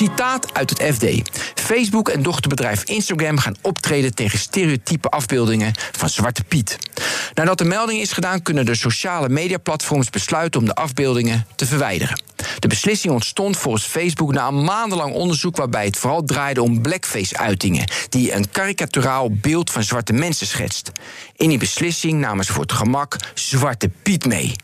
Citaat uit het FD. Facebook en dochterbedrijf Instagram gaan optreden tegen stereotype afbeeldingen van Zwarte Piet. Nadat de melding is gedaan, kunnen de sociale mediaplatforms besluiten om de afbeeldingen te verwijderen. De beslissing ontstond volgens Facebook na een maandenlang onderzoek waarbij het vooral draaide om blackface-uitingen, die een karikaturaal beeld van zwarte mensen schetst. In die beslissing namen ze voor het gemak Zwarte Piet mee.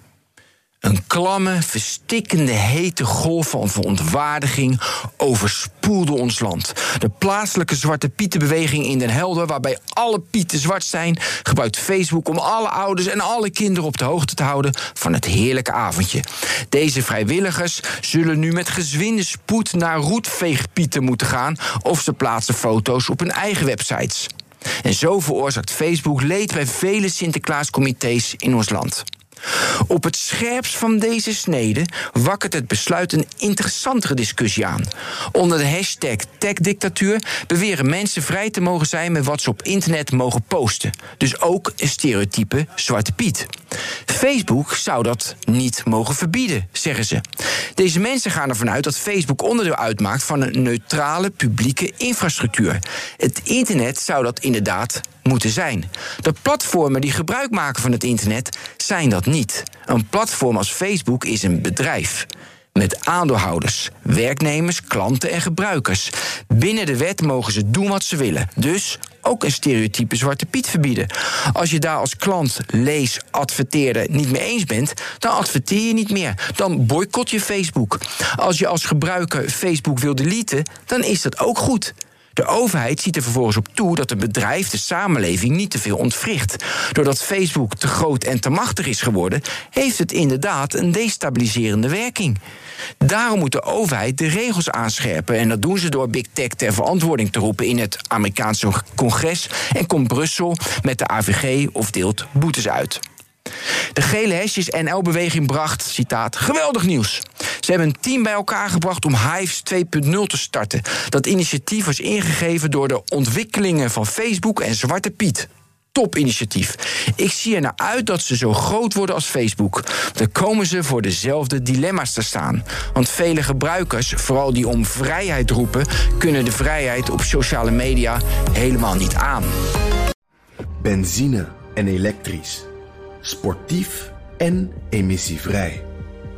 Een klamme, verstikkende, hete golf van verontwaardiging overspoelde ons land. De plaatselijke Zwarte Pietenbeweging in Den Helder, waarbij alle Pieten zwart zijn, gebruikt Facebook om alle ouders en alle kinderen op de hoogte te houden van het heerlijke avondje. Deze vrijwilligers zullen nu met gezwinde spoed naar roetveegpieten moeten gaan of ze plaatsen foto's op hun eigen websites. En zo veroorzaakt Facebook leed bij vele Sinterklaascomité's in ons land. Op het scherpst van deze snede wakkert het besluit een interessantere discussie aan. Onder de hashtag TechDictatuur beweren mensen vrij te mogen zijn met wat ze op internet mogen posten. Dus ook een stereotype Zwarte Piet. Facebook zou dat niet mogen verbieden, zeggen ze. Deze mensen gaan ervan uit dat Facebook onderdeel uitmaakt van een neutrale publieke infrastructuur. Het internet zou dat inderdaad moeten zijn. De platformen die gebruik maken van het internet zijn dat niet. Een platform als Facebook is een bedrijf. Met aandeelhouders, werknemers, klanten en gebruikers. Binnen de wet mogen ze doen wat ze willen. Dus ook een stereotype Zwarte Piet verbieden. Als je daar als klant, lees, adverteerder niet mee eens bent, dan adverteer je niet meer. Dan boycott je Facebook. Als je als gebruiker Facebook wil deleten, dan is dat ook goed. De overheid ziet er vervolgens op toe dat het bedrijf de samenleving niet te veel ontwricht. Doordat Facebook te groot en te machtig is geworden, heeft het inderdaad een destabiliserende werking. Daarom moet de overheid de regels aanscherpen. En dat doen ze door Big Tech ter verantwoording te roepen in het Amerikaanse congres. En komt Brussel met de AVG of deelt boetes uit. De gele hesjes NL-beweging bracht, citaat, geweldig nieuws. Ze hebben een team bij elkaar gebracht om Hives 2.0 te starten. Dat initiatief was ingegeven door de ontwikkelingen van Facebook en Zwarte Piet. Topinitiatief. Ik zie er naar uit dat ze zo groot worden als Facebook. Dan komen ze voor dezelfde dilemma's te staan. Want vele gebruikers, vooral die om vrijheid roepen, kunnen de vrijheid op sociale media helemaal niet aan. Benzine en elektrisch. Sportief en emissievrij.